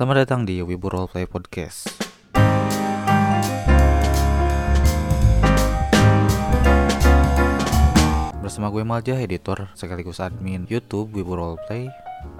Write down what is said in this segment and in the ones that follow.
Selamat datang di Wibu Roleplay Podcast. Bersama gue Malja, editor sekaligus admin YouTube Wibu Roleplay.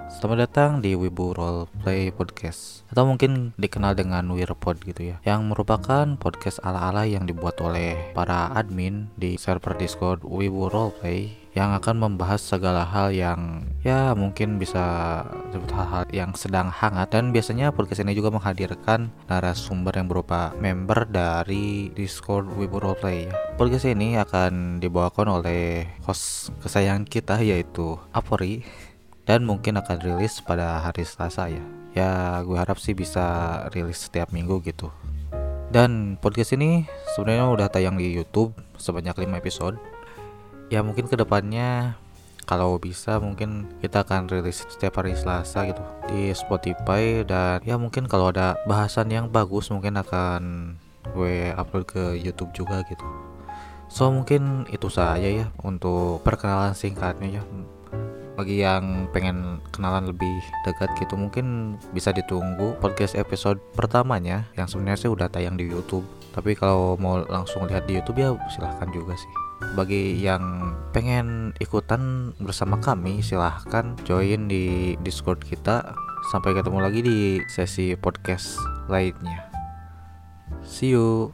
Selamat datang di Wibu Roleplay Podcast Atau mungkin dikenal dengan Wirpod gitu ya Yang merupakan podcast ala-ala yang dibuat oleh para admin di server Discord Wibu Roleplay yang akan membahas segala hal yang ya mungkin bisa disebut hal-hal yang sedang hangat dan biasanya podcast ini juga menghadirkan narasumber yang berupa member dari Discord Wibu Roleplay ya. Podcast ini akan dibawakan oleh host kesayangan kita yaitu Apori dan mungkin akan rilis pada hari Selasa ya. Ya gue harap sih bisa rilis setiap minggu gitu. Dan podcast ini sebenarnya udah tayang di YouTube sebanyak 5 episode ya mungkin ke depannya kalau bisa mungkin kita akan rilis setiap hari Selasa gitu di Spotify dan ya mungkin kalau ada bahasan yang bagus mungkin akan gue upload ke YouTube juga gitu. So mungkin itu saja ya untuk perkenalan singkatnya ya. Bagi yang pengen kenalan lebih dekat gitu mungkin bisa ditunggu podcast episode pertamanya yang sebenarnya sih udah tayang di YouTube. Tapi kalau mau langsung lihat di YouTube ya silahkan juga sih bagi yang pengen ikutan bersama kami silahkan join di discord kita. Sampai ketemu lagi di sesi podcast lainnya. See you